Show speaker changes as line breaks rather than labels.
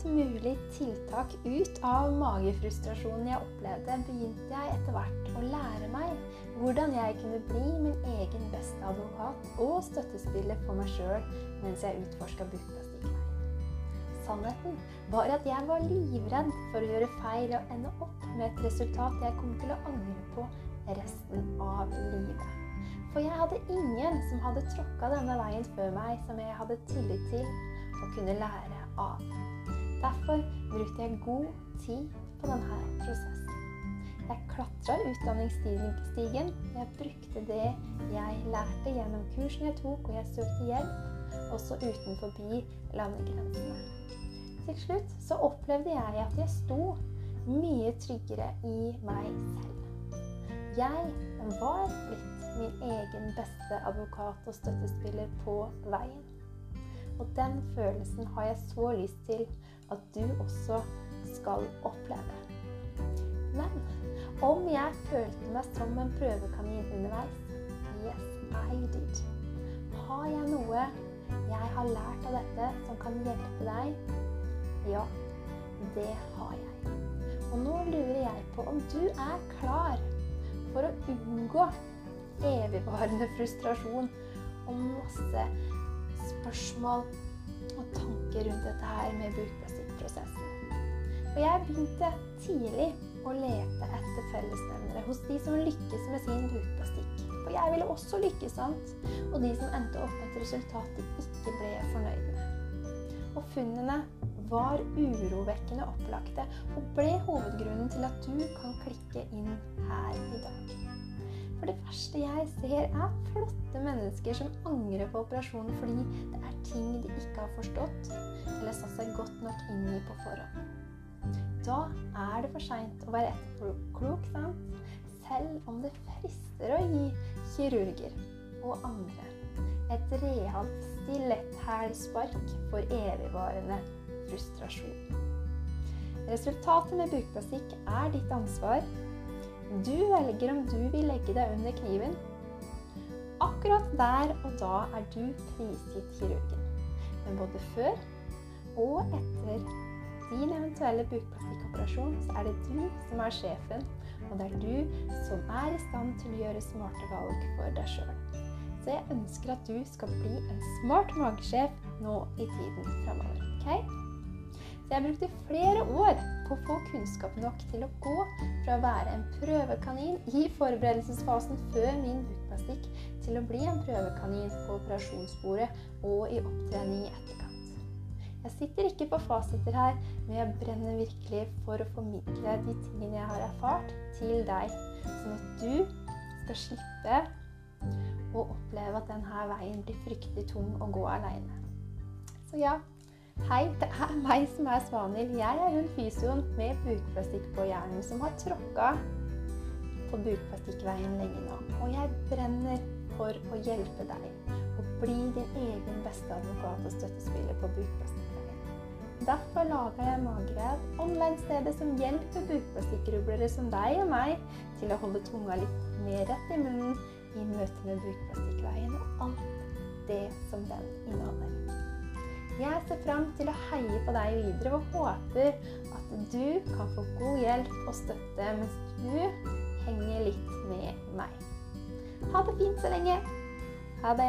alt mulig tiltak ut av magefrustrasjonen jeg opplevde, begynte jeg etter hvert å lære meg hvordan jeg kunne bli min egen beste advokat og støttespiller for meg sjøl mens jeg utforska bukplastikkveien. Sannheten var at jeg var livredd for å gjøre feil og ende opp med et resultat jeg kom til å angre på resten av livet. For jeg hadde ingen som hadde tråkka denne veien før meg, som jeg hadde tillit til og kunne lære av. Derfor brukte jeg god tid på denne prosessen. Jeg klatra utdanningsstigen. Jeg brukte det jeg lærte gjennom kursene jeg tok, og jeg søkte hjelp, også utenfor landegrensene. Til slutt så opplevde jeg at jeg sto mye tryggere i meg selv. Jeg var blitt min egen beste advokat og støttespiller på veien. Og den følelsen har jeg så lyst til at du også skal oppleve. Men om jeg følte meg som en prøvekanin underveis Yes, I did. Har jeg noe jeg har lært av dette som kan hjelpe deg? Ja, det har jeg. Og nå lurer jeg på om du er klar for å unngå evigvarende frustrasjon og masse spørsmål og tanker rundt dette her med bukplastikkprosessen. Og jeg begynte tidlig å lete etter fellesnevnere hos de som lykkes med sin bukplastikk. For jeg ville også lykkes, sant? Og de som endte opp med et resultat de ikke ble fornøyd med. Og funnene var urovekkende opplagte og ble hovedgrunnen til at du kan klikke inn her i dag. For det verste jeg ser, er flotte mennesker som angrer på operasjonen fordi det er ting de ikke har forstått eller satt seg godt nok inn i på forhånd. Da er det for seint å være etterklok, sant? Selv om det frister å gi kirurger og andre et realt stiletthælspark for evigvarende frustrasjon. Resultatet med bukplastikk er ditt ansvar du velger om du vil legge deg under kniven. Akkurat der og da er du prisgitt kirurgen. Men både før og etter din eventuelle bukplastikkoperasjon, så er det du som er sjefen, og det er du som er i stand til å gjøre smarte valg for deg sjøl. Så jeg ønsker at du skal bli en smart magesjef nå i tiden framover. Okay? Så jeg brukte flere år på å få kunnskap nok til å gå fra å være en prøvekanin i forberedelsesfasen før min bukplastikk til å bli en prøvekanin på operasjonsbordet og i opptrening i etterkant. Jeg sitter ikke på fasiter her, men jeg brenner virkelig for å formidle de tingene jeg har erfart, til deg, sånn at du skal slippe å oppleve at denne veien blir fryktelig tung å gå aleine. Så ja, Hei, det er meg som er Svanhild. Jeg er hun fysioen med bukplastikk på hjernen som har tråkka på bukplastikkveien lenge nå. Og jeg brenner for å hjelpe deg å bli din egen beste advokat og støttespiller på bukplastikkveien. Derfor lager jeg Magrev, online-stedet som hjelper bukplastikkrublere som deg og meg til å holde tunga litt mer rett i munnen i møte med bukplastikkveien og alt det som den inneholder. Jeg ser fram til å heie på deg videre og håper at du kan få god hjelp og støtte mens du henger litt med meg. Ha det fint så lenge. Ha det.